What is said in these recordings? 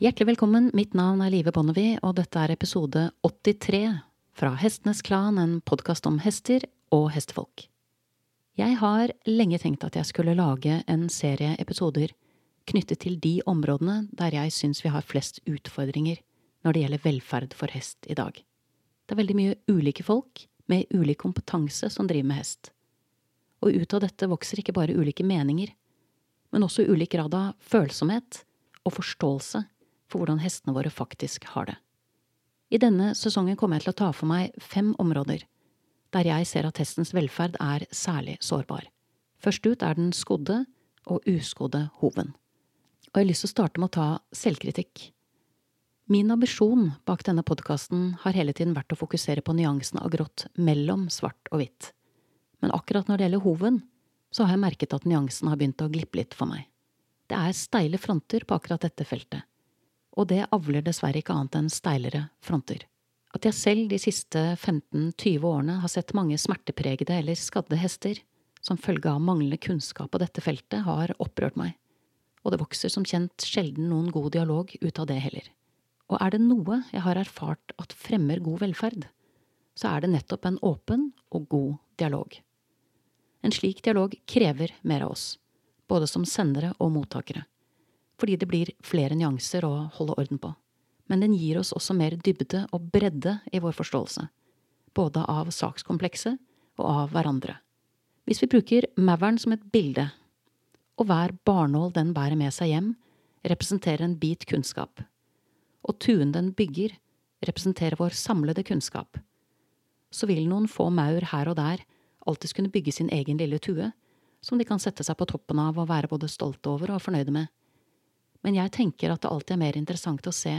Hjertelig velkommen, mitt navn er Live Bonnevie, og dette er episode 83 fra Hestenes Klan, en podkast om hester og hestefolk. Jeg har lenge tenkt at jeg skulle lage en serie episoder knyttet til de områdene der jeg syns vi har flest utfordringer når det gjelder velferd for hest i dag. Det er veldig mye ulike folk med ulik kompetanse som driver med hest. Og ut av dette vokser ikke bare ulike meninger, men også ulik grad av følsomhet og forståelse for hvordan hestene våre faktisk har det. I denne sesongen kommer jeg til å ta for meg fem områder der jeg ser at hestens velferd er særlig sårbar. Først ut er den skodde og uskodde hoven. Og jeg har lyst til å starte med å ta selvkritikk. Min ambisjon bak denne podkasten har hele tiden vært å fokusere på nyansene av grått mellom svart og hvitt. Men akkurat når det gjelder hoven, så har jeg merket at nyansen har begynt å glippe litt for meg. Det er steile fronter på akkurat dette feltet, og det avler dessverre ikke annet enn steilere fronter. At jeg selv de siste 15–20 årene har sett mange smertepregede eller skadde hester som følge av manglende kunnskap på dette feltet, har opprørt meg, og det vokser som kjent sjelden noen god dialog ut av det heller. Og er det noe jeg har erfart at fremmer god velferd, så er det nettopp en åpen og god dialog. En slik dialog krever mer av oss, både som sendere og mottakere, fordi det blir flere nyanser å holde orden på men den gir oss også mer dybde og bredde i vår forståelse, både av sakskomplekset og av hverandre. Hvis vi bruker mauren som et bilde, og hver barnål den bærer med seg hjem, representerer en bit kunnskap, og tuen den bygger, representerer vår samlede kunnskap, så vil noen få maur her og der alltids kunne bygge sin egen lille tue, som de kan sette seg på toppen av og være både stolte over og fornøyde med. Men jeg tenker at det alltid er mer interessant å se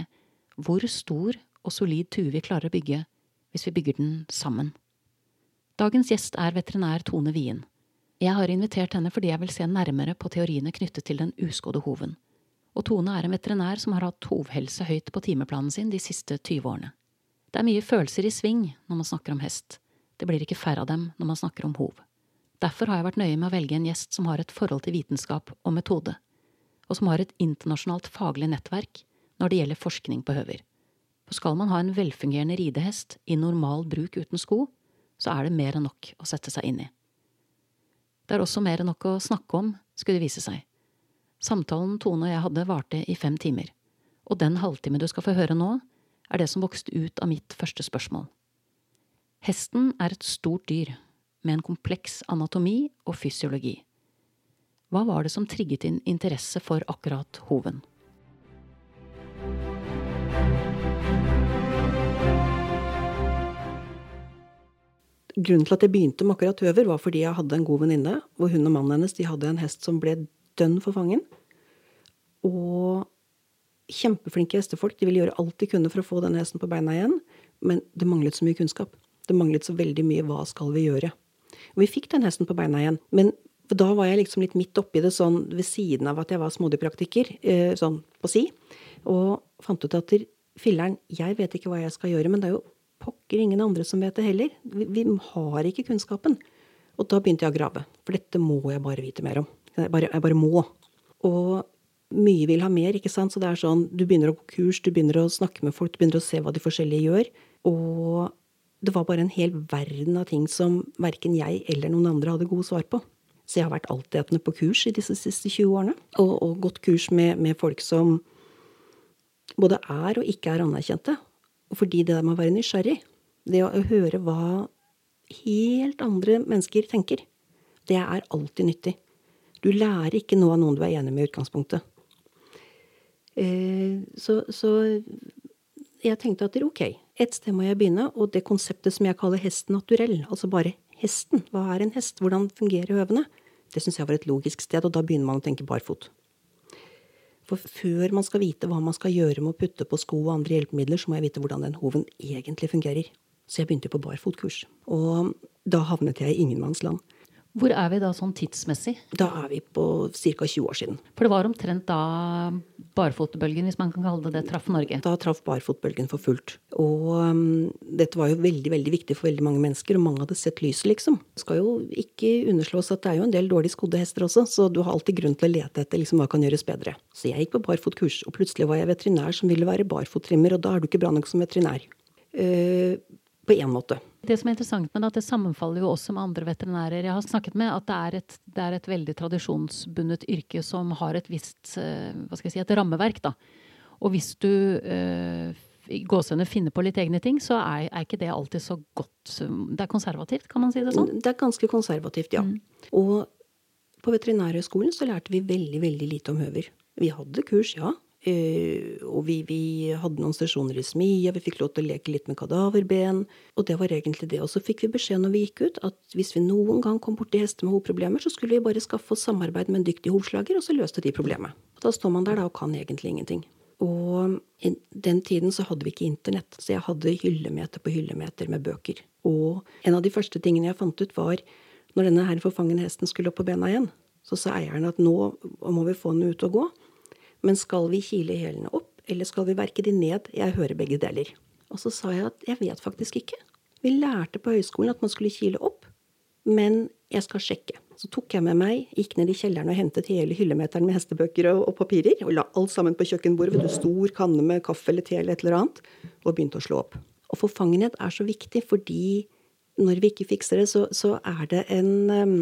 hvor stor og solid tue vi klarer å bygge hvis vi bygger den sammen. Dagens gjest er veterinær Tone Wien. Jeg har invitert henne fordi jeg vil se nærmere på teoriene knyttet til den uskodde hoven. Og Tone er en veterinær som har hatt hovhelse høyt på timeplanen sin de siste 20 årene. Det er mye følelser i sving når man snakker om hest. Det blir ikke færre av dem når man snakker om hov. Derfor har jeg vært nøye med å velge en gjest som har et forhold til vitenskap og metode, og som har et internasjonalt faglig nettverk når det gjelder forskning på høver. For skal man ha en velfungerende ridehest i normal bruk uten sko, så er det mer enn nok å sette seg inn i. Det er også mer enn nok å snakke om, skulle det vise seg. Samtalen Tone og jeg hadde varte i fem timer, og den halvtime du skal få høre nå, er det som vokste ut av mitt første spørsmål. Hesten er et stort dyr, med en kompleks anatomi og fysiologi. Hva var det som trigget din interesse for akkurat hoven? Grunnen til at jeg begynte med akkurat høver, var fordi jeg hadde en god venninne, hvor hun og mannen hennes de hadde en hest som ble dønn for fangen. Og kjempeflinke hestefolk. De ville gjøre alt de kunne for å få denne hesten på beina igjen, men det manglet så mye kunnskap. Det manglet så veldig mye hva skal vi gjøre. Og vi fikk den hesten på beina igjen, men da var jeg liksom litt midt oppi det sånn ved siden av at jeg var smådyrpraktiker, eh, sånn på si, og fant ut at filleren, jeg vet ikke hva jeg skal gjøre, men det er jo pokker ingen andre som vet det heller. Vi, vi, har ikke kunnskapen. Og da begynte jeg å grave. For dette må jeg bare vite mer om. Jeg bare, jeg bare må. Og mye vil ha mer, ikke sant. Så det er sånn, du begynner å gå kurs, du begynner å snakke med folk, du begynner å se hva de forskjellige gjør. Og det var bare en hel verden av ting som verken jeg eller noen andre hadde gode svar på. Så jeg har vært altetende på kurs i disse siste 20 årene. Og, og gått kurs med, med folk som både er og ikke er anerkjente. Fordi det der med å være nysgjerrig, det å høre hva helt andre mennesker tenker, det er alltid nyttig. Du lærer ikke noe av noen du er enig med i utgangspunktet. Eh, så, så, jeg tenkte at ok, et sted må jeg begynne, og det konseptet som jeg kaller hest naturell, altså bare hesten, hva er en hest, hvordan fungerer høvene, det syns jeg var et logisk sted, og da begynner man å tenke barfot. For før man skal vite hva man skal gjøre med å putte på sko og andre hjelpemidler, så må jeg vite hvordan den hoven egentlig fungerer. Så jeg begynte på barfotkurs. Og da havnet jeg i ingenmannsland. Hvor er vi da sånn tidsmessig? Da er vi på ca. 20 år siden. For det var omtrent da barfotbølgen, hvis man kan kalle det det, traff Norge? Da traff barfotbølgen for fullt. Og um, dette var jo veldig veldig viktig for veldig mange mennesker, og mange hadde sett lyset, liksom. Det skal jo ikke underslås at det er jo en del dårlig skodde hester også, så du har alltid grunn til å lete etter liksom, hva kan gjøres bedre. Så jeg gikk på barfotkurs, og plutselig var jeg veterinær som ville være barfottrimmer, og da er du ikke bra nok som veterinær. Uh, på én måte. Det som er interessant med det, at det sammenfaller jo også med andre veterinærer jeg har snakket med, at det er et, det er et veldig tradisjonsbundet yrke som har et visst eh, hva skal jeg si, et rammeverk. da. Og hvis du øh, i gåsehudene finner på litt egne ting, så er, er, ikke det alltid så godt Det er konservativt, kan man si det sånn? Det er ganske konservativt, ja. Mm. Og på Veterinærhøgskolen så lærte vi veldig, veldig lite om høver. Vi hadde kurs, ja. Uh, og vi, vi, hadde noen sesjoner i smia, vi fikk lov til å leke litt med kadaverben. Og det var egentlig det. Og så fikk vi beskjed når vi gikk ut, at hvis vi noen gang kom borti hester med hovedproblemer, så skulle vi bare skaffe oss samarbeid med en dyktig hovslager, og så løste de problemet. Og Da står man der da og kan egentlig ingenting. Og i den tiden så hadde vi ikke internett, så jeg hadde hyllemeter på hyllemeter med bøker. Og en av de første tingene jeg fant ut, var når denne her forfangende hesten skulle opp på bena igjen, så sa eieren at nå må vi få den ut og gå. Men skal vi kile hælene opp, eller skal vi verke de ned? Jeg hører begge deler. Og så sa jeg at jeg vet faktisk ikke. Vi lærte på høyskolen at man skulle kile opp, men jeg skal sjekke. Så tok jeg med meg, gikk ned i kjelleren og hentet hele hyllemeteren med hestebøker og, og papirer, og la alt sammen på kjøkkenbordet ved en stor kanne med kaffe eller te eller et eller annet, og begynte å slå opp. Og forfangenhet er så viktig fordi når vi ikke fikser det, så, så er det en um,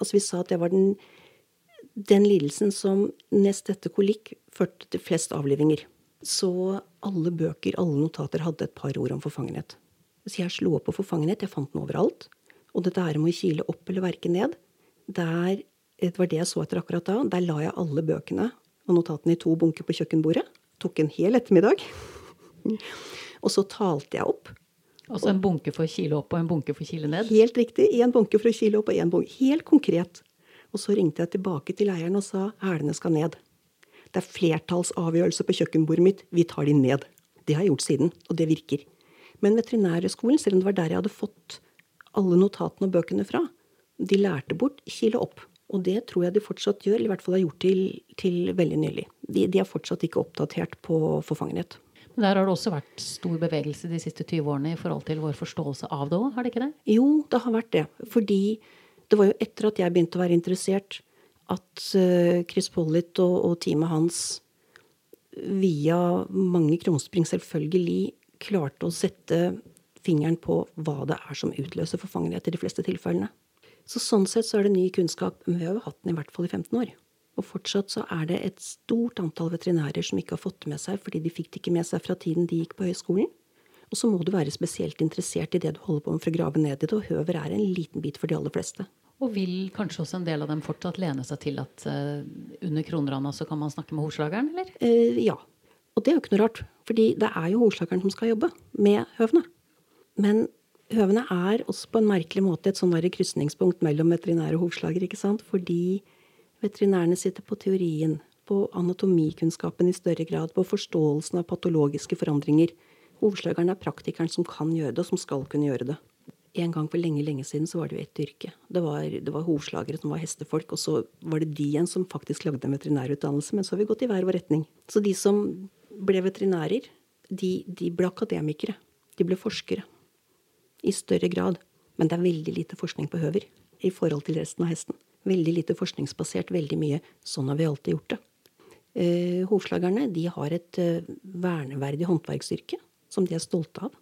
Altså, vi sa at det var den den lidelsen som nest etter kolikk førte til flest avlivinger. Så alle bøker, alle notater, hadde et par ord om forfangenhet. Så jeg slo opp på forfangenhet. Jeg fant den overalt. Og dette her med å kile opp eller verke ned, der, det var det jeg så etter akkurat da. Der la jeg alle bøkene og notatene i to bunker på kjøkkenbordet. Tok en hel ettermiddag. og så talte jeg opp. Altså en bunke for å kile opp og en bunke for å kile ned? Helt riktig. Én bunke for å kile opp og én bunke. Helt konkret. Og så ringte jeg tilbake til eieren og sa hælene skal ned. Det er flertallsavgjørelse på kjøkkenbordet mitt, vi tar de ned. Det har jeg gjort siden, og det virker. Men Veterinærhøgskolen, selv om det var der jeg hadde fått alle notatene og bøkene fra, de lærte bort kile opp. Og det tror jeg de fortsatt gjør, eller i hvert fall har gjort til, til veldig nylig. De, de, er fortsatt ikke oppdatert på forfangenhet. Men der har det også vært stor bevegelse de siste 20 årene i forhold til vår forståelse av det òg, har det ikke det? Jo, det har vært det. Fordi det var jo etter at jeg begynte å være interessert, at eh, Chris Pollitt og, og teamet hans via mange krumspring selvfølgelig klarte å sette fingeren på hva det er som utløser forfangenhet i de fleste tilfellene. Så sånn sett så er det ny kunnskap, men vi har jo hatt den i hvert fall i 15 år. Og fortsatt så er det et stort antall veterinærer som ikke har fått det med seg fordi de fikk det ikke med seg fra tiden de gikk på høyskolen. Og så må du være spesielt interessert i det du holder på med for å grave ned i det, og høver er en liten bit for de aller fleste. Og vil kanskje også en del av dem fortsatt lene seg til at uh, under kronrana så kan man snakke med hovslageren, eller? Uh, ja. Og det er jo ikke noe rart, fordi det er jo hovslageren som skal jobbe med høvene. Men høvene er også på en merkelig måte et sånn krysningspunkt mellom veterinær og hovslager, ikke sant? Fordi veterinærene sitter på teorien, på anatomikunnskapen i større grad, på forståelsen av patologiske forandringer. Hovslageren er praktikeren som kan gjøre det, og som skal kunne gjøre det en gang for lenge lenge siden så var det jo ett yrke. Det var, var hovslagere som var hestefolk, og så var det de igjen som faktisk lagde en veterinærutdannelse. Men så har vi gått i hver vår retning. Så de som ble veterinærer, de, de ble akademikere. De ble forskere. I større grad. Men det er veldig lite forskning på høver i forhold til resten av hesten. Veldig lite forskningsbasert, veldig mye. Sånn har vi alltid gjort det. Eh, hovslagerne de har et eh, verneverdig håndverksyrke som de er stolte av.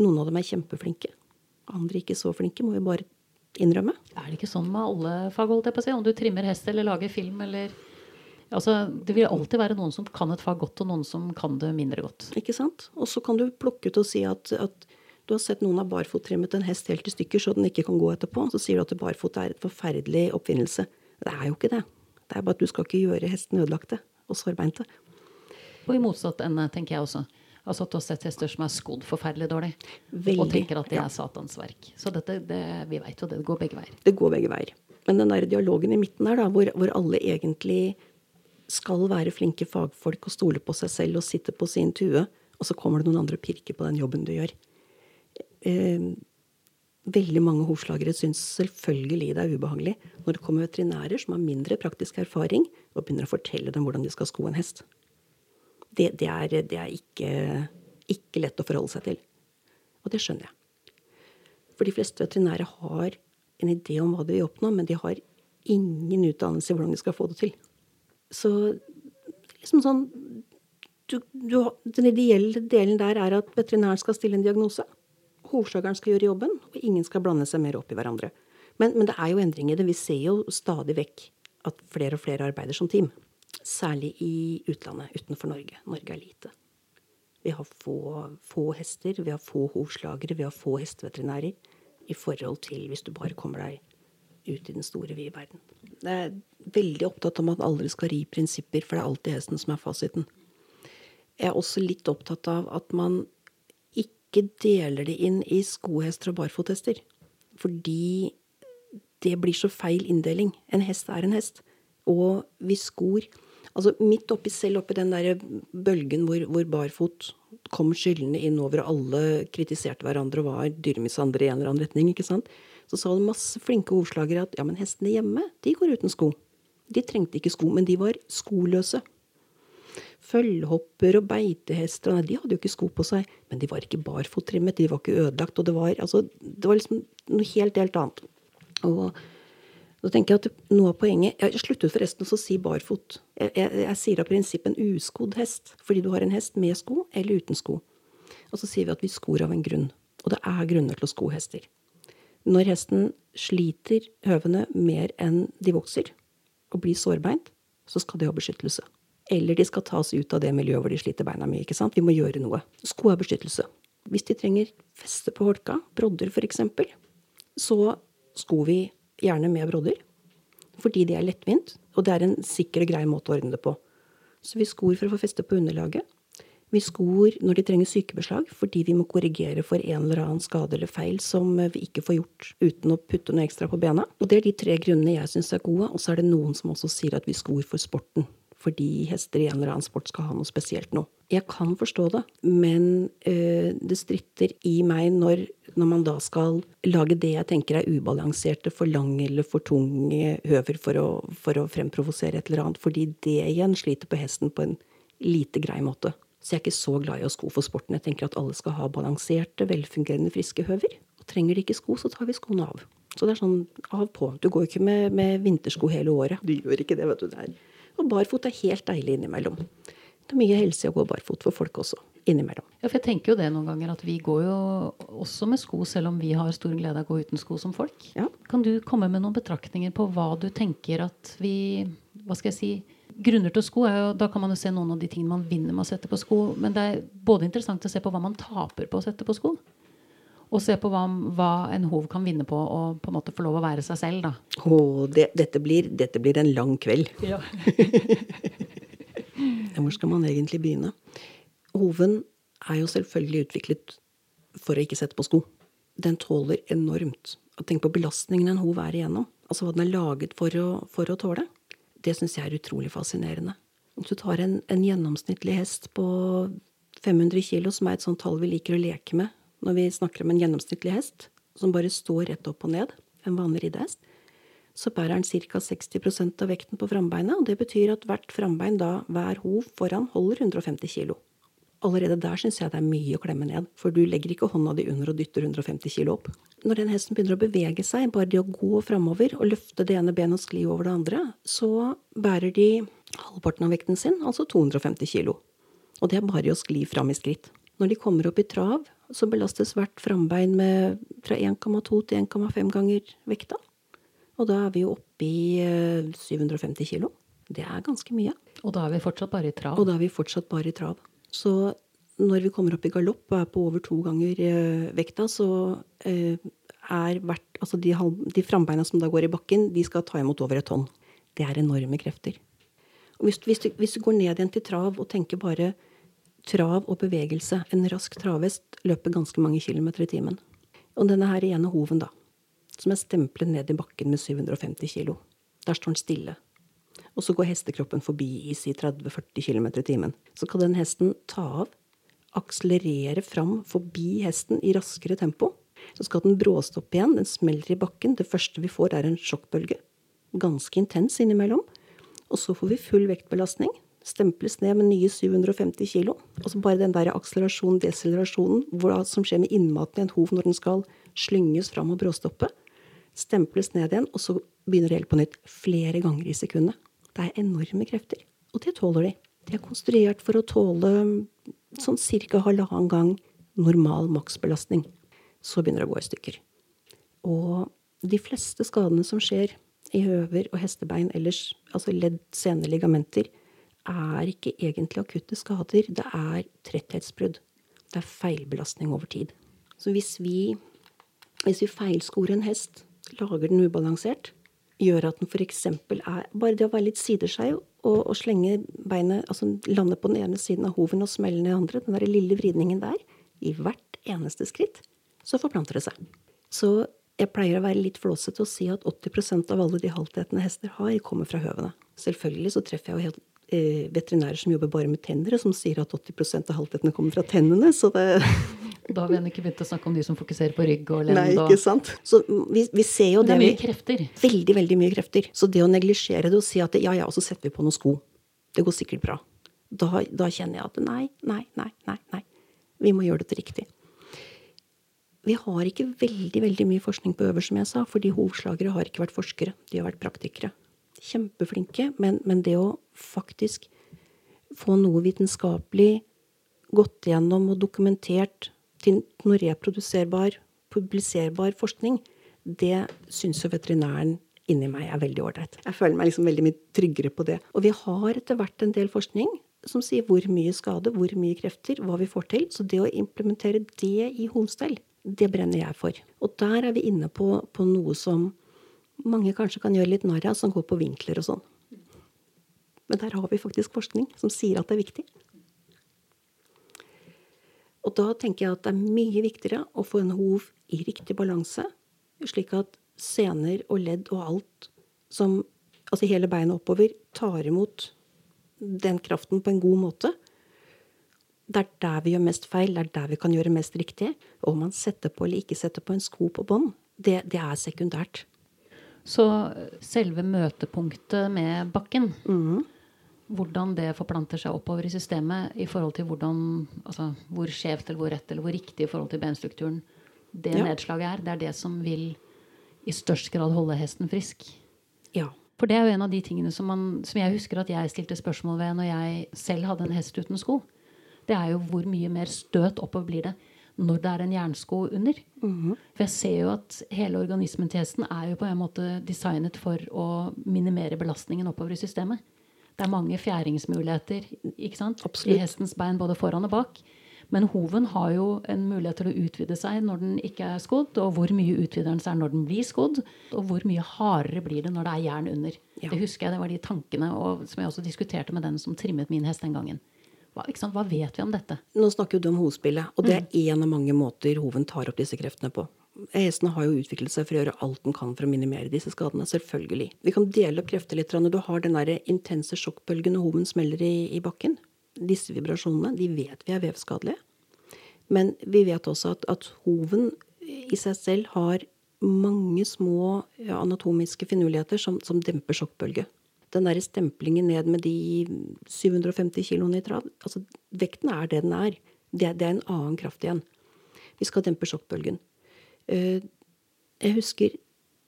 Noen av dem er kjempeflinke andre ikke så flinke, må vi bare innrømme. Er det ikke sånn med alle fag, holdt jeg på å si? Om du trimmer hest eller lager film eller Altså, det vil alltid være noen som kan et fag godt, og noen som kan det mindre godt. Ikke sant? Og så kan du plukke ut og si at, at du har sett noen har barfottrimmet en hest helt i stykker så den ikke kan gå etterpå. Så sier du at barfot er et forferdelig oppfinnelse. Det er jo ikke det. Det er bare at du skal ikke gjøre hesten ødelagte og sårbeinte. Og i motsatt ende, tenker jeg også. Altså at oss hester som er skodd forferdelig dårlig. Veldig, og tenker at det er Satans verk. Så dette, det, vi vet jo det. Det går begge veier. Det går begge veier. Men den der dialogen i midten her, da, hvor, hvor, alle egentlig skal være flinke fagfolk og stole på seg selv og sitte på sin tue, og så kommer det noen andre og pirker på den jobben du gjør. Eh, veldig mange hovslagere syns selvfølgelig det er ubehagelig når det kommer veterinærer som har mindre praktisk erfaring, og begynner å fortelle dem hvordan de skal sko en hest. Det, det er, det er ikke, ikke lett å forholde seg til. Og det skjønner jeg. For de fleste veterinære har en idé om hva de vil oppnå, men de har ingen utdannelse i hvordan de skal få det til. Så liksom sånn du, du, Den ideelle delen der er at veterinæren skal stille en diagnose. Hovslageren skal gjøre jobben, og ingen skal blande seg mer opp i hverandre. Men, men det er jo endring i det. Vi ser jo stadig vekk at flere og flere arbeider som team. Særlig i utlandet, utenfor Norge. Norge er lite. Vi har få, få hester, vi har få hovslagere, vi har få hesteveterinærer i forhold til hvis du bare kommer deg ut i den store, vide verden. Jeg er veldig opptatt om at aldri skal ri prinsipper, for det er alltid hesten som er fasiten. Jeg er også litt opptatt av at man ikke deler det inn i skohester og barfothester. Fordi det blir så feil inndeling. En hest er en hest. Og vi skor Altså midt oppi selv oppi den der bølgen hvor, hvor barfot kom skyldende inn over, og alle kritiserte hverandre og var dyremishandlere i en eller annen retning, ikke sant? Så sa det masse flinke ordslagere at ja, men hestene hjemme, de går uten sko. De trengte ikke sko, men de var skoløse. Følghopper og beitehester nei, de hadde jo ikke sko på seg. Men de var ikke barfottrimmet, de var ikke ødelagt. Og det var, altså, det var liksom noe helt, helt annet. Og så tenker jeg at noe av poenget Jeg sluttet forresten å si barfot. Jeg, jeg, jeg sier av prinsipp en uskodd hest. Fordi du har en hest med sko eller uten sko. Og så sier vi at vi skor av en grunn. Og det er grunner til å sko hester. Når hesten sliter høvene mer enn de vokser, og blir sårbeint, så skal de ha beskyttelse. Eller de skal tas ut av det miljøet hvor de sliter beina mye. ikke sant? Vi må gjøre noe. Sko er beskyttelse. Hvis de trenger feste på holka, brodder f.eks., så sko vi gjerne med brodder. Fordi det er lettvint, og det er en sikker og grei måte å ordne det på. Så vi skor for å få feste på underlaget. Vi skor når de trenger sykebeslag, fordi vi må korrigere for en eller annen skade eller feil som vi ikke får gjort uten å putte noe ekstra på bena. Og det er de tre grunnene jeg syns er gode. Og så er det noen som også sier at vi skor for sporten. Fordi hester i en eller annen sport skal ha noe spesielt nå. Jeg kan forstå det, men øh, det stritter i meg når, når, man da skal lage det jeg tenker er ubalanserte, for lange eller for tunge høver for å, for å fremprovosere et eller annet. Fordi det igjen sliter på hesten på en lite grei måte. Så jeg er ikke så glad i å sko for sporten. Jeg tenker at alle skal ha balanserte, velfungerende, friske høver. Og trenger de ikke sko, så tar vi skoene av. Så det er sånn av på. Du går ikke med, med, vintersko hele året. Du gjør ikke det, vet du. Der. Og barfot er helt deilig innimellom. Det er mye helse i å gå barfot for folk også. Innimellom. Ja, for jeg tenker jo det noen ganger at vi går jo også med sko, selv om vi har stor glede av å gå uten sko som folk. Ja. Kan du komme med noen betraktninger på hva du tenker at vi Hva skal jeg si grunner til sko er jo, Da kan man jo se noen av de tingene man vinner med å sette på sko. Men det er både interessant å se på hva man taper på å sette på sko. Og se på hva, hva en hov kan vinne på å på en måte få lov å være seg selv. da. Oh, det, dette, blir, dette, blir, en lang kveld. Ja. Hvor skal man egentlig begynne? Hoven er jo selvfølgelig utviklet for å ikke sette på sko. Den tåler enormt. Tenk på belastningen en hov er igjennom. Altså hva den er laget for å, for å tåle. Det syns jeg er utrolig fascinerende. Hvis du tar en, en, gjennomsnittlig hest på 500 kilo, som er et sånt tall vi liker å leke med når vi snakker om en gjennomsnittlig hest, som bare står rett opp og ned, en vanlig riddehest, så bærer den ca. 60% av vekten på frambeinet. Og det betyr at hvert frambein da, hver hov foran, holder 150 kilo. Allerede der syns jeg det er mye å klemme ned, for du legger ikke hånda di under og dytter 150 kilo opp. Når den hesten begynner å bevege seg, bare det å gå framover og løfte det ene benet og skli over det andre, så bærer de halvparten av vekten sin, altså 250 kilo. Og det er bare å skli fram i skritt. Når de kommer opp i trav, så belastes hvert frambein med fra 1,2 til 1,5 ganger vekta. Og da er vi jo oppe i 750 eh, kilo. Det er ganske mye. Og da er vi fortsatt bare i trav? Og da er vi fortsatt bare i trav. Så når vi kommer opp i galopp og er på over to ganger eh, vekta, så eh, er hvert Altså de, de frambeina som da går i bakken, de skal ta imot over et tonn. Det er enorme krefter. Hvis, hvis, du, hvis du går ned igjen til trav og tenker bare trav og bevegelse En rask travhest løper ganske mange kilometer i timen. Og denne her ene hoven, da, som er stemplet ned i bakken med 750 kilo. Der står den stille og så går hestekroppen forbi i si 30-40 km i timen. Så kan den hesten ta av, akselerere fram forbi hesten i raskere tempo. Så skal den bråstoppe igjen. Den smeller i bakken. Det første vi får, er en sjokkbølge. Ganske intens innimellom. Og så får vi full vektbelastning. Stemples ned med nye 750 kg. Og så bare den der akselerasjonen, deselerasjonen, hva som skjer med innmaten i en hov når den skal slynges fram og bråstoppe. Stemples ned igjen, og så begynner det helt på nytt. Flere ganger i sekundet. Det er enorme krefter. Og det tåler de. De er konstruert for å tåle sånn ca. halvannen gang normal maksbelastning. Så begynner det å gå i stykker. Og de fleste skadene som skjer i høver og hestebein ellers, altså ledd, sene, ligamenter, er ikke egentlig akutte skader. Det er tretthetsbrudd. Det er feilbelastning over tid. Så hvis vi, hvis vi feilskorer en hest, lager den ubalansert, gjør at den f.eks. er Bare det å være litt sideskeiv og, og, slenge beinet, altså lande på den ene siden av hoven og smelle ned andre, den der lille vridningen der, i hvert eneste skritt, så forplanter det seg. Så jeg pleier å være litt flåsete og si at 80% av alle de haltetende hester har, kommer fra høvene. Selvfølgelig så treffer jeg jo helt veterinærer som jobber bare med tenner, og som sier at 80% av haltetene kommer fra tennene, så det Da har vi ennå ikke begynt å snakke om de som fokuserer på rygg og lend. Nei, ikke sant. Så vi, vi ser jo det Det er mye krefter. Veldig, veldig mye krefter. Så det å neglisjere det og si at ja, ja, og så setter vi på noen sko. Det går sikkert bra. Da, da kjenner jeg at nei, nei, nei, nei. nei. Vi må gjøre dette riktig. Vi har ikke veldig veldig mye forskning på øver, som jeg sa, fordi hovslagere har ikke vært forskere. De har vært praktikere. Kjempeflinke, men, men det å faktisk få noe vitenskapelig gått gjennom og dokumentert til noe reproduserbar, publiserbar forskning, det syns jo veterinæren inni meg er veldig ålreit. Jeg føler meg liksom veldig mye tryggere på det. Og vi har etter hvert en del forskning som sier hvor mye skade, hvor mye krefter, hva vi får til. Så det å implementere det i homestell, det brenner jeg for. Og der er vi inne på, på noe som mange kanskje kan gjøre litt narr av, som går på vinkler og sånn. Men der har vi faktisk forskning som sier at det er viktig. Og da tenker jeg at det er mye viktigere å få en hov i riktig balanse, slik at sener og ledd og alt som Altså hele beinet oppover tar imot den kraften på en god måte. Det er der vi gjør mest feil, det er der vi kan gjøre mest riktig. Og om man setter på eller ikke setter på en sko på bånd, det, det, er sekundært. Så selve møtepunktet med bakken, mm. hvordan det forplanter seg oppover i systemet i forhold til hvordan, altså, hvor skjevt eller hvor rett eller hvor riktig i forhold til benstrukturen det ja. nedslaget er, det er det som vil i størst grad holde hesten frisk. Ja. For det er jo en av de tingene som, man, som jeg husker at jeg stilte spørsmål ved når jeg selv hadde en hest uten sko. Det er jo hvor mye mer støt oppover blir det når det er en jernsko under. Mm -hmm. For jeg ser jo at hele organismen til hesten er jo på en måte designet for å minimere belastningen oppover i systemet. Det er mange fjæringsmuligheter i hestens bein både foran og bak. Men hoven har jo en mulighet til å utvide seg når den ikke er skodd. Og hvor mye utvider den seg når den blir skodd? Og hvor mye hardere blir det når det er jern under? Ja. Det husker jeg, det var de tankene og, som jeg også diskuterte med den som trimmet min hest den gangen. Hva, Hva vet vi om dette? Nå snakker du om hovedspillet, og det er én mm. av mange måter hoven tar opp disse kreftene på. Hestene har jo utviklet seg for å gjøre alt den kan for å minimere disse skadene. Selvfølgelig. Vi kan dele opp krefter litt. Du har den der intense sjokkbølgen når hoven smeller i, i bakken, disse vibrasjonene de vet vi er vevskadelige. Men vi vet også at, at hoven i seg selv har mange små ja, anatomiske finurligheter som, som, demper sjokkbølge. Den derre stemplingen ned med de 750 kiloene i trav altså Vekten er det den er. Det, det, er en annen kraft igjen. Vi skal dempe sjokkbølgen. Uh, jeg husker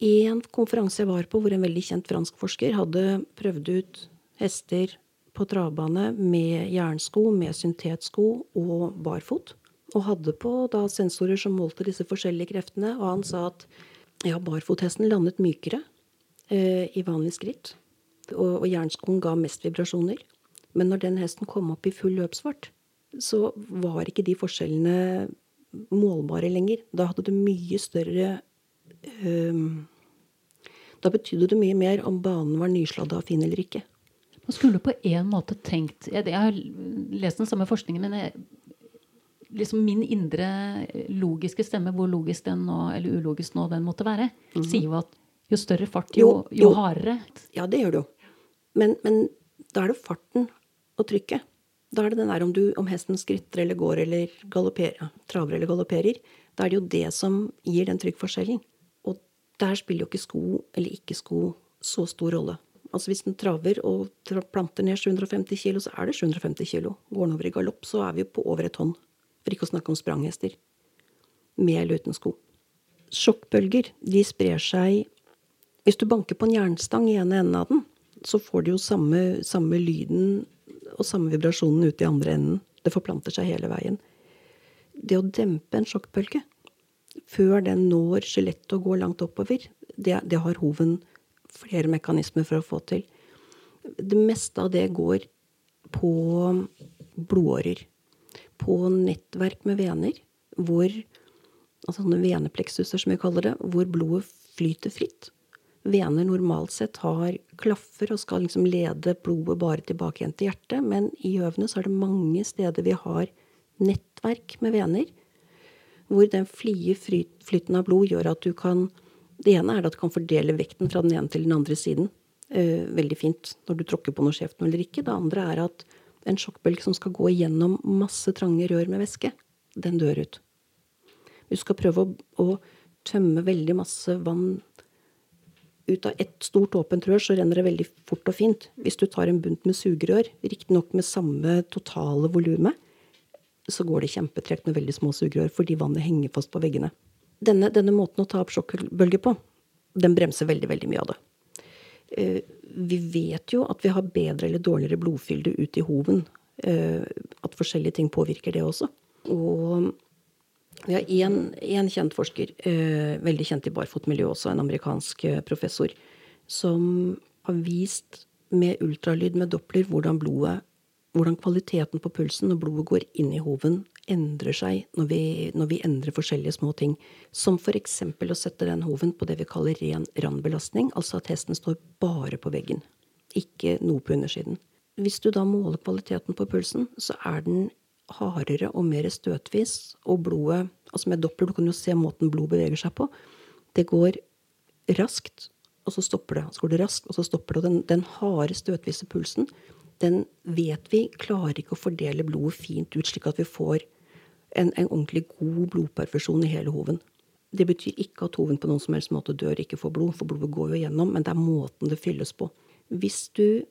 én konferanse jeg var på, hvor en veldig kjent fransk forsker hadde prøvd ut hester på travbane med jernsko, med syntetsko og barfot. Og hadde på da sensorer som målte disse forskjellige kreftene. Og han sa at ja, barfothesten landet mykere eh, i vanlig skritt. Og, og jernskoen ga mest vibrasjoner. Men når den hesten kom opp i full løpsfart, så var ikke de forskjellene målbare lenger. Da hadde du mye større um, Da betydde det mye mer om banen var nysladda og fin eller ikke. Man skulle på en måte tenkt Jeg har lest den samme forskningen, men jeg, liksom min indre logiske stemme, hvor logisk den nå, eller ulogisk nå den måtte være, mm -hmm. sier jo at jo større fart, jo, jo, jo, hardere. Ja, det gjør det jo. Men, men, da er det farten og trykket. Da er det den der om, du, om hesten skritter eller går eller traver eller galopperer. Da er det jo det som gir den trykkforskjellen. Og der spiller jo ikke sko eller ikke sko så stor rolle. Altså Hvis den traver og planter ned 750 kilo, så er det 750 kilo. Går den over i galopp, så er vi jo på over et tonn. For ikke å snakke om spranghester. Med eller uten sko. Sjokkbølger de sprer seg Hvis du banker på en jernstang i ene enden av den, så får det jo samme, samme lyden og samme vibrasjonen ut i andre enden. Det forplanter seg hele veien. Det å dempe en sjokkbølge før den når skjelettet og går langt oppover, det, det har hoven flere mekanismer for å få til. Det meste av det går på blodårer. På nettverk med vener, hvor altså sånne venepleksuser, som vi kaller det, hvor blodet flyter fritt. Vener normalt sett har klaffer og skal liksom lede blodet bare tilbake igjen til hjertet, men i høvene så er det mange steder vi har nettverk med vener, hvor den flie flyten av blod gjør at du kan Det ene er at du kan fordele vekten fra den ene til den andre siden eh, veldig fint når du tråkker på noe skjevt eller ikke. Det andre er at en sjokkbølge som skal gå gjennom masse trange rør med væske, den dør ut. Du skal prøve å, å tømme veldig masse vann ut av ett stort åpent rør, så renner det veldig fort og fint. Hvis du tar en bunt med sugerør, riktignok med samme totale volumet, så går det kjempetregt med veldig små sugerør, fordi vannet henger fast på veggene. Denne, denne måten å ta opp sjokkbølger på, den bremser veldig, veldig mye av det. Eh, vi vet jo at vi har bedre eller dårligere blodfylde ut i hoven. Eh, at forskjellige ting påvirker det også. Og vi har én kjent forsker, eh, veldig kjent i barfotmiljøet også, en amerikansk eh, professor, som har vist med ultralyd med Doppler hvordan blodet hvordan kvaliteten på pulsen når blodet går inn i hoven, endrer seg når vi, når vi endrer forskjellige små ting. Som f.eks. å sette den hoven på det vi kaller ren randbelastning, altså at hesten står bare på veggen, ikke noe på undersiden. Hvis du da måler kvaliteten på pulsen, så er den hardere og mer støtvis, og blodet Altså med doppler, du kan jo se måten blodet beveger seg på. Det går raskt, og så stopper det. Så går det raskt, og så stopper det. Og den, den harde, støtvise pulsen, den vet vi klarer ikke å fordele blodet fint ut, slik at vi får en, en ordentlig god blodperfusjon i hele hoven. Det betyr ikke at hoven på noen som helst måte dør, ikke får blod, for blodet går jo gjennom, men det er måten det fylles på. Hvis du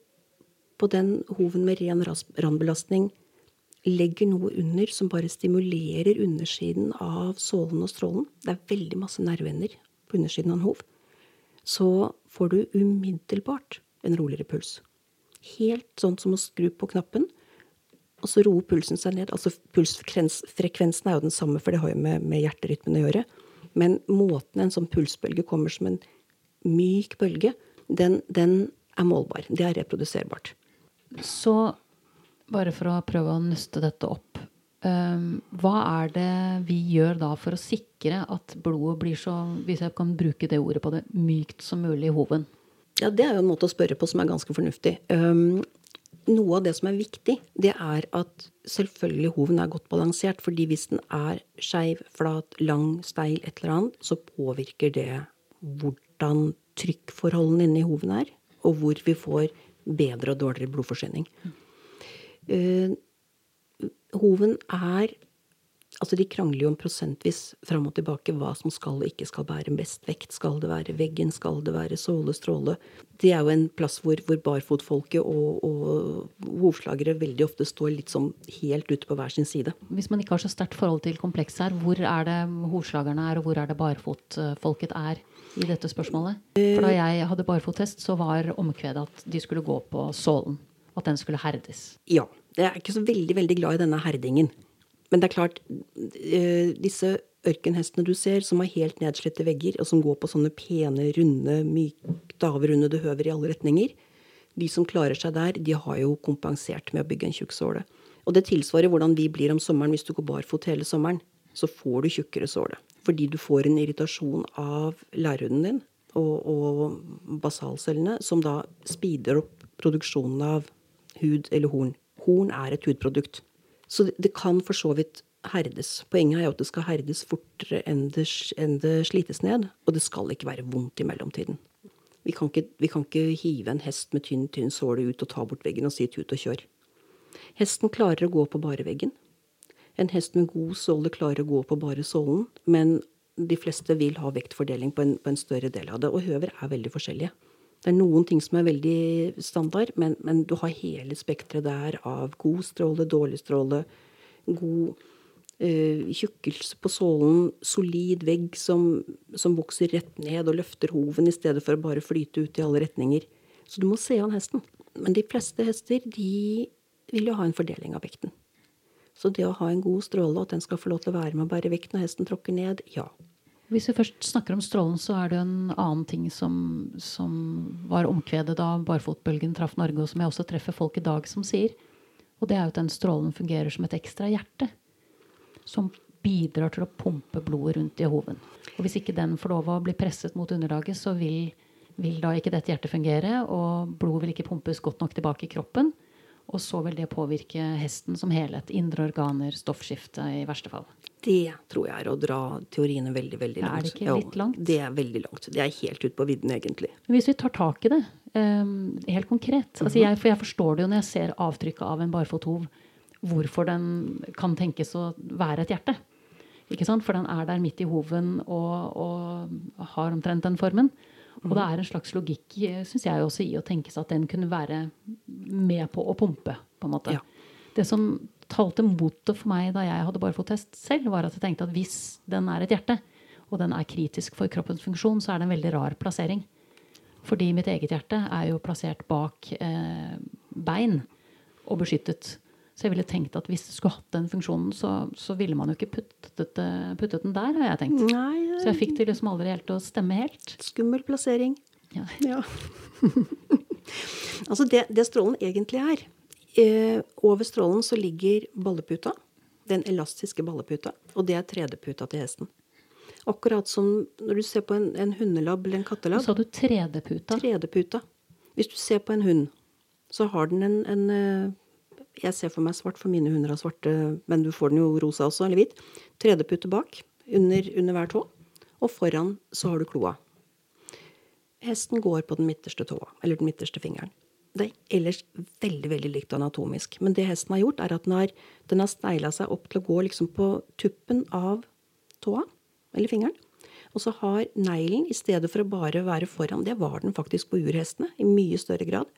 på den hoven med ren randbelastning legger noe under som bare stimulerer undersiden av sålen og strålen, det er veldig masse nerveender på undersiden av en hov, så får du umiddelbart en roligere puls. Helt sånn som å skru på knappen, og så roer pulsen seg ned. Altså pulsfrekvensen er jo den samme, for det har jo med, med hjerterytmen å gjøre. Men måten en sånn pulsbølge kommer som en myk bølge, den, den er målbar. Det er reproduserbart. Så bare for å prøve å nøste dette opp. Um, hva er det vi gjør da for å sikre at blodet blir så, hvis jeg kan bruke det ordet på det, mykt som mulig i hoven? Ja, Det er jo en måte å spørre på som er ganske fornuftig. Um, noe av det som er viktig, det er at selvfølgelig hoven er godt balansert. fordi hvis den er skeiv, flat, lang, steil, et eller annet, så påvirker det hvordan trykkforholdene inni hoven er, og hvor vi får bedre og dårligere blodforsyning. Mm. Uh, hoven er Altså, de krangler jo om prosentvis fram og tilbake hva som skal og ikke skal bære mest vekt. Skal det være veggen? Skal det være såle, stråle? Det er jo en plass hvor, hvor barfotfolket og, og hovslagere veldig ofte står litt som helt ute på hver sin side. Hvis man ikke har så sterkt forhold til komplekset her, hvor er det hovslagerne er, og hvor er det barfotfolket er i dette spørsmålet? For da jeg hadde barfottest, så var omkvedet at de skulle gå på sålen. At den skulle herdes. Ja. Jeg er ikke så veldig, veldig glad i denne herdingen. Men det er klart, eh, disse ørkenhestene du ser, som har helt nedslitte vegger, og som går på sånne pene, runde, mykt avrundede høver i alle retninger, de som klarer seg der, de har jo kompensert med å bygge en tjukk såle. Og det tilsvarer hvordan vi blir om sommeren hvis du går barfot hele sommeren. Så får du tjukkere såle. Fordi du får en irritasjon av lærhunden din og, og basalcellene, som da speeder opp produksjonen av hud eller horn. Horn er et hudprodukt. Så det, kan for så vidt herdes. Poenget er jo at det skal herdes fortere enn det, enn det slites ned. Og det skal ikke være vondt i mellomtiden. Vi kan, ikke, vi kan ikke hive en hest med tynn, tynn såle ut og ta bort veggen og si tut og kjør. Hesten klarer å gå på bare veggen. En hest med god såle klarer å gå på bare sålen, men de fleste vil ha vektfordeling på en, på en større del av det. Og høver er veldig forskjellige. Det er noen ting som er veldig standard, men, men du har hele spekteret der av god stråle, dårlig stråle, god uh, tjukkelse på sålen, solid vegg som, som, vokser rett ned og løfter hoven i stedet for å bare flyte ut i alle retninger. Så du må se an hesten. Men de fleste hester de vil jo ha en fordeling av vekten. Så det å ha en god stråle, at den skal få lov til å være med å bære vekten når hesten tråkker ned, ja. Hvis vi først snakker om strålen, så er det en annen ting som, som var omkvedet da barfotbølgen traff Norge, og som jeg også treffer folk i dag som sier. Og det er jo at den strålen fungerer som et ekstra hjerte. Som bidrar til å pumpe blodet rundt i hoven. Og hvis ikke den får lov å bli presset mot underlaget, så vil, vil da ikke dette hjertet fungere, og blodet vil ikke pumpes godt nok tilbake i kroppen. Og så vil det påvirke hesten som helhet. Indre organer, stoffskifte i verste fall. Det tror jeg er å dra teoriene veldig veldig langt. Er det ikke litt langt? Ja, det er veldig langt. Det er helt ute på vidden, egentlig. Hvis vi tar tak i det um, helt konkret mm -hmm. altså jeg, For jeg forstår det jo når jeg ser avtrykket av en barfothov, hvorfor den kan tenkes å være et hjerte. Ikke sant? For den er der midt i hoven og, og har omtrent den formen. Og det er en slags logikk synes jeg også i å tenke seg at den kunne være med på å pumpe. på en måte. Ja. Det som talte mot det for meg da jeg hadde barfottest selv, var at jeg tenkte at hvis den er et hjerte, og den er kritisk for kroppens funksjon, så er det en veldig rar plassering. Fordi mitt eget hjerte er jo plassert bak eh, bein og beskyttet. Så jeg ville tenkt at hvis det skulle hatt den funksjonen, så, så ville man jo ikke puttet, puttet, den der, har jeg tenkt. Nei, så jeg fikk det liksom aldri helt til å stemme helt. Skummel plassering. Ja. ja. altså det, det, strålen egentlig er eh, Over strålen så ligger balleputa. Den elastiske balleputa. Og det er tredeputa til hesten. Akkurat som når du ser på en, en hundelabb eller en kattelabb. Så sa du tredeputa? Tredeputa. Hvis du ser på en hund, så har den en, en eh, jeg ser for meg svart, for mine hunder har svarte, men du får den jo rosa også, eller hvit. Tredepute bak, under, under, hver tå. Og foran så har du kloa. Hesten går på den midterste tåa, eller den midterste fingeren. Det er ellers veldig veldig likt anatomisk. Men det hesten har gjort, er at den har, den har snegla seg opp til å gå liksom på tuppen av tåa, eller fingeren. Og så har neglen, i stedet for å bare være foran, det var den faktisk på urhestene i mye større grad,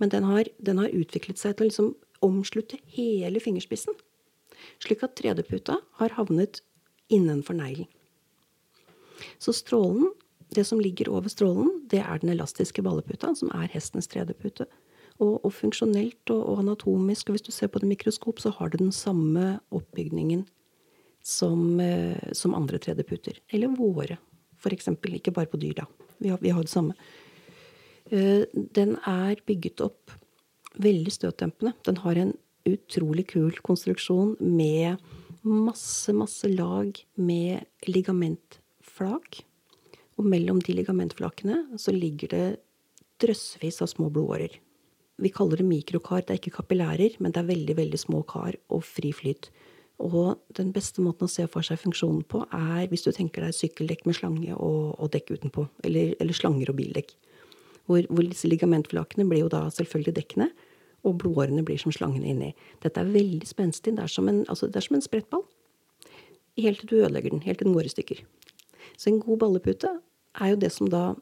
men den har, den har utviklet seg til å liksom omslutte hele fingerspissen. Slik at 3D-puta har havnet innenfor neglen. Så strålen, det som ligger over strålen, det er den elastiske balleputa, som er hestens tredepute. Og, og funksjonelt og, og, anatomisk, og hvis du ser på det mikroskop, så har det den samme oppbygningen som, eh, som andre tredeputer. Eller våre, f.eks. Ikke bare på dyr, da. Vi har, vi har det samme. Eh, den er bygget opp veldig støtdempende. Den har en utrolig kul konstruksjon med masse, masse lag med ligamentflak. Og mellom de ligamentflakene så ligger det drøssevis av små blodårer. Vi kaller det mikrokar. Det er ikke kapillærer, men det er veldig, veldig små kar og fri flyt. Og den beste måten å se for seg funksjonen på, er hvis du tenker deg sykkeldekk med slange og, og dekk utenpå. Eller, eller, slanger og bildekk. Hvor, hvor disse ligamentflakene blir jo da selvfølgelig dekkene, og blodårene blir som slangene inni. Dette er veldig spenstig. Det er som en, altså det er som en sprettball. Helt til du ødelegger den. Helt til den går i stykker. Så en god ballepute er jo det som da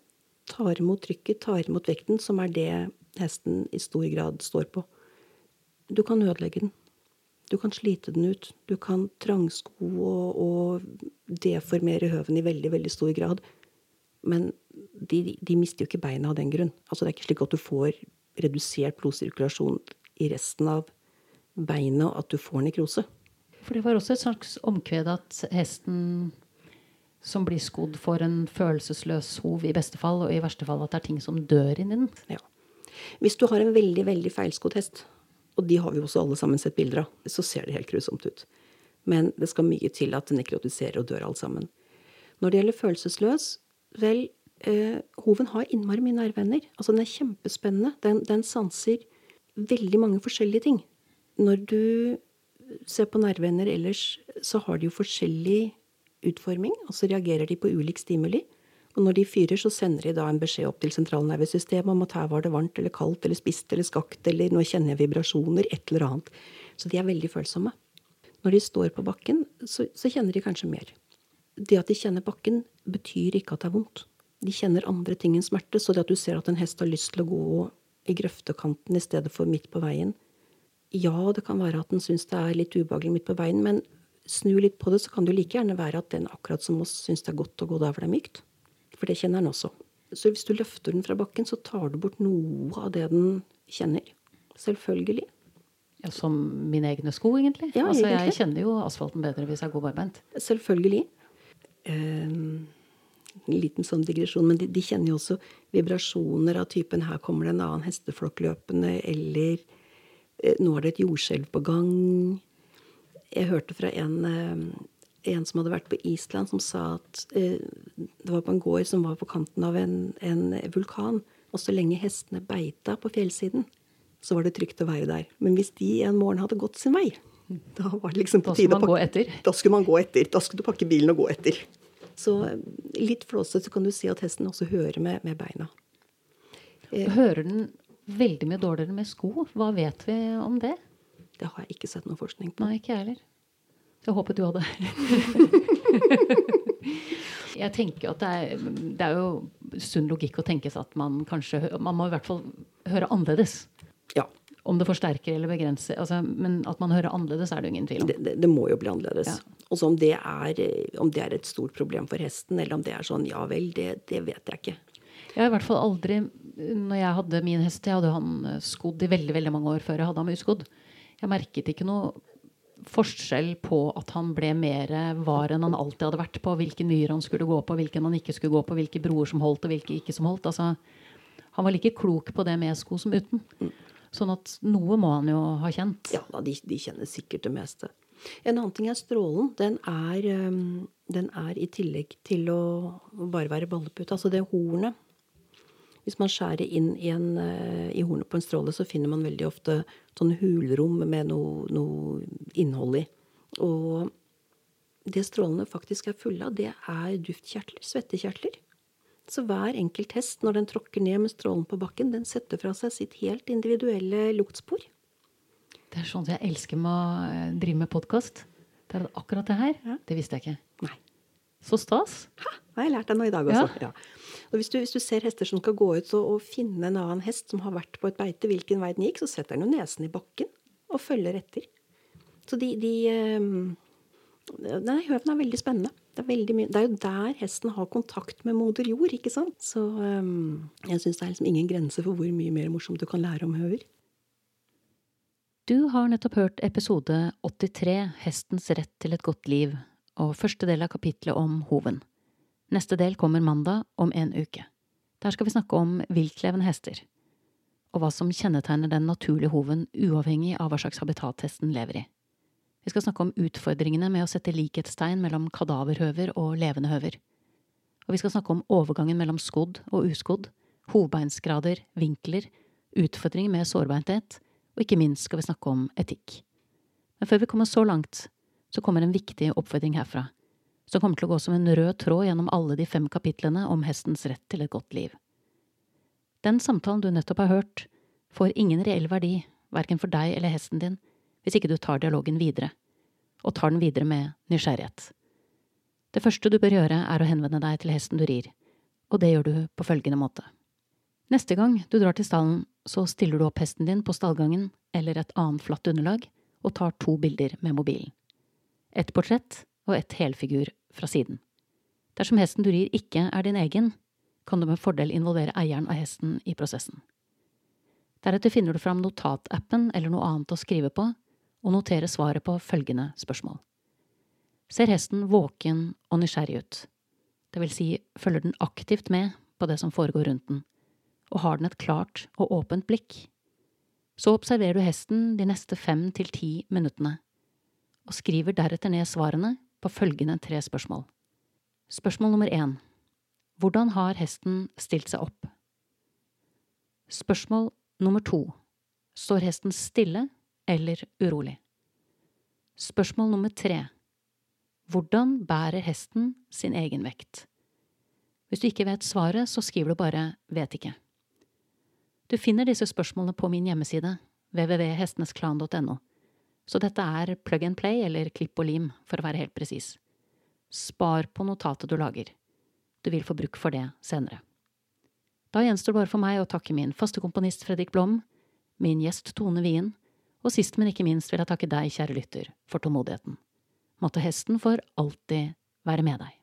tar imot trykket, tar imot vekten, som er det hesten i stor grad står på. Du kan ødelegge den. Du kan slite den ut. Du kan trangsko og, og deformere høven i veldig, veldig stor grad. Men de, de, mister jo ikke beina av den grunn. Altså, det er ikke slik at du får redusert blodsirkulasjon i resten av beinet, og at du får nekrose. For det var også et slags omkved at hesten som blir skodd, for en følelsesløs hov i beste fall, og i verste fall at det er ting som dør inni den. Ja. Hvis du har en veldig veldig feilskodd hest, og de har vi også alle sammen sett bilder av, så ser det helt grusomt ut. Men det skal mye til at den nekrotiserer og dør alt sammen. Når det gjelder følelsesløs, vel, eh, hoven har innmari mye nerveender. Altså, den er kjempespennende. Den, den, sanser veldig mange forskjellige ting. Når du ser på nerveender ellers, så har de jo forskjellig utforming. så reagerer de på ulik stimuli. Og når de fyrer, så sender de da en beskjed opp til sentralnervesystemet om at her var det varmt eller kaldt eller spist eller skakt eller nå kjenner jeg vibrasjoner, et eller annet. Så de er veldig følsomme. Når de står på bakken, så, så kjenner de kanskje mer. Det at de kjenner bakken, betyr ikke at det er vondt. De kjenner andre ting enn smerte. Så det at du ser at en hest har lyst til å gå i grøftekanten i stedet for midt på veien Ja, det kan være at den syns det er litt ubehagelig midt på veien, men snu litt på det, så kan det jo like gjerne være at den akkurat som oss syns det er godt å gå der hvor det er mykt. For det kjenner den også. Så hvis du løfter den fra bakken, så tar du bort noe av det den kjenner. Selvfølgelig. Ja, Som mine egne sko, egentlig. Ja, altså, egentlig. Jeg kjenner jo asfalten bedre hvis jeg går barbeint. Selvfølgelig. Um, en liten sånn digresjon, men de, de, kjenner jo også vibrasjoner av typen 'her kommer det en annen hesteflokk løpende', eller eh, 'nå er det et jordskjelv på gang'. Jeg hørte fra en, eh, en, som hadde vært på Island, som sa at eh, det var på en gård som var på kanten av en, en vulkan. Og så lenge hestene beita på fjellsiden, så var det trygt å være der. Men hvis de en morgen hadde gått sin vei, da var det liksom på tide å pakke Da skulle man gå etter. Da skulle du pakke bilen og gå etter. Så litt flåsete kan du si at hesten også hører med, med beina. Eh, hører den veldig mye dårligere med sko? Hva vet vi om det? Det har jeg ikke sett noe forskning på. Nei, ikke jeg heller. Så jeg håpet du hadde. jeg tenker at det er, det er jo sunn logikk å tenke seg at man kanskje Man må i hvert fall høre annerledes. Ja. Om det forsterker eller begrenser. Altså, men at man hører annerledes, er det ingen tvil om. Det, det, det må jo bli annerledes. Ja. Og så om, om, det er et stort problem for hesten, eller om det er sånn ja vel, det, det vet jeg ikke. Jeg har i hvert fall aldri Når jeg hadde min hest, jeg hadde han skodd i veldig veldig mange år før jeg hadde ham uskodd. Jeg merket ikke noe forskjell på at han ble mer var enn han alltid hadde vært på. Hvilke myr han skulle gå på, hvilken han ikke skulle gå på, hvilke broer som holdt og hvilke ikke som holdt. Altså, han var like klok på det med sko som uten. Sånn at noe må han jo ha kjent. Ja, de, de kjenner sikkert det meste. En annen ting er strålen. Den er, den er i tillegg til å bare være ballepute. Altså det hornet. Hvis man skjærer inn i, en, uh, i hornet på en stråle, så finner man veldig ofte sånne hulrom med noe, noe innhold i. Og det strålene faktisk er fulle av, det er duftkjertler. Svettekjertler. Så hver enkelt hest, når den tråkker ned med strålen på bakken, den setter fra seg sitt helt individuelle luktspor. Det er sånn jeg elsker med å eh, drive med podkast. Det er akkurat det her. Ja. Det visste jeg ikke. Nei. Så stas. Ha, har jeg lært deg noe i dag også. Ja. Ja. Og hvis du, hvis du, ser hester som skal gå ut og, og, finne en annen hest som har vært på et beite, hvilken vei den gikk, så setter den jo nesen i bakken og følger etter. Så de, de um, Denne høven er veldig spennende. Det er, veldig mye, det er, jo der hesten har kontakt med moder jord, ikke sant? Så um, jeg syns det er liksom ingen grense for hvor mye mer morsomt du kan lære om høver. Du har nettopp hørt episode 83 Hestens rett til et godt liv og første del av kapitlet om hoven. Neste del kommer mandag om en uke. Der skal vi snakke om viltlevende hester, og hva som kjennetegner den naturlige hoven uavhengig av hva slags habitat hesten lever i. Vi skal snakke om utfordringene med å sette likhetstegn mellom kadaverhøver og levende høver. Og vi skal snakke om overgangen mellom skodd og uskodd, hovbeinsgrader, vinkler, utfordringer med sårbeinthet, og ikke minst skal vi snakke om etikk. Men før vi kommer så langt, så kommer en viktig oppfordring herfra, som kommer til å gå som en rød tråd gjennom alle de fem kapitlene om hestens rett til et godt liv. Den samtalen du nettopp har hørt, får ingen reell verdi, verken for deg eller hesten din, hvis ikke du tar dialogen videre, og tar den videre med nysgjerrighet. Det første du bør gjøre, er å henvende deg til hesten du rir, og det gjør du på følgende måte. Neste gang du drar til stallen, så stiller du opp hesten din på stallgangen eller et annet flatt underlag og tar to bilder med mobilen. Et portrett og et helfigur fra siden. Dersom hesten du rir ikke er din egen, kan du med fordel involvere eieren av hesten i prosessen. Deretter finner du fram notatappen eller noe annet å skrive på, og noterer svaret på følgende spørsmål. Ser hesten våken og nysgjerrig ut? Det vil si, følger den aktivt med på det som foregår rundt den, og har den et klart og åpent blikk. Så observerer du hesten de neste fem til ti minuttene, og skriver deretter ned svarene på følgende tre spørsmål. Spørsmål nummer én Hvordan har hesten stilt seg opp? Spørsmål nummer to Står hesten stille eller urolig? Spørsmål nummer tre Hvordan bærer hesten sin egen vekt? Hvis du ikke vet svaret, så skriver du bare vet ikke. Du finner disse spørsmålene på min hjemmeside, www.hestenesklan.no. Så dette er plug and play, eller klipp og lim, for å være helt presis. Spar på notatet du lager. Du vil få bruk for det senere. Da gjenstår bare for meg å takke min faste komponist Fredrik Blom, min gjest Tone Wien, og sist, men ikke minst vil jeg takke deg, kjære lytter, for tålmodigheten. Måtte hesten for alltid være med deg.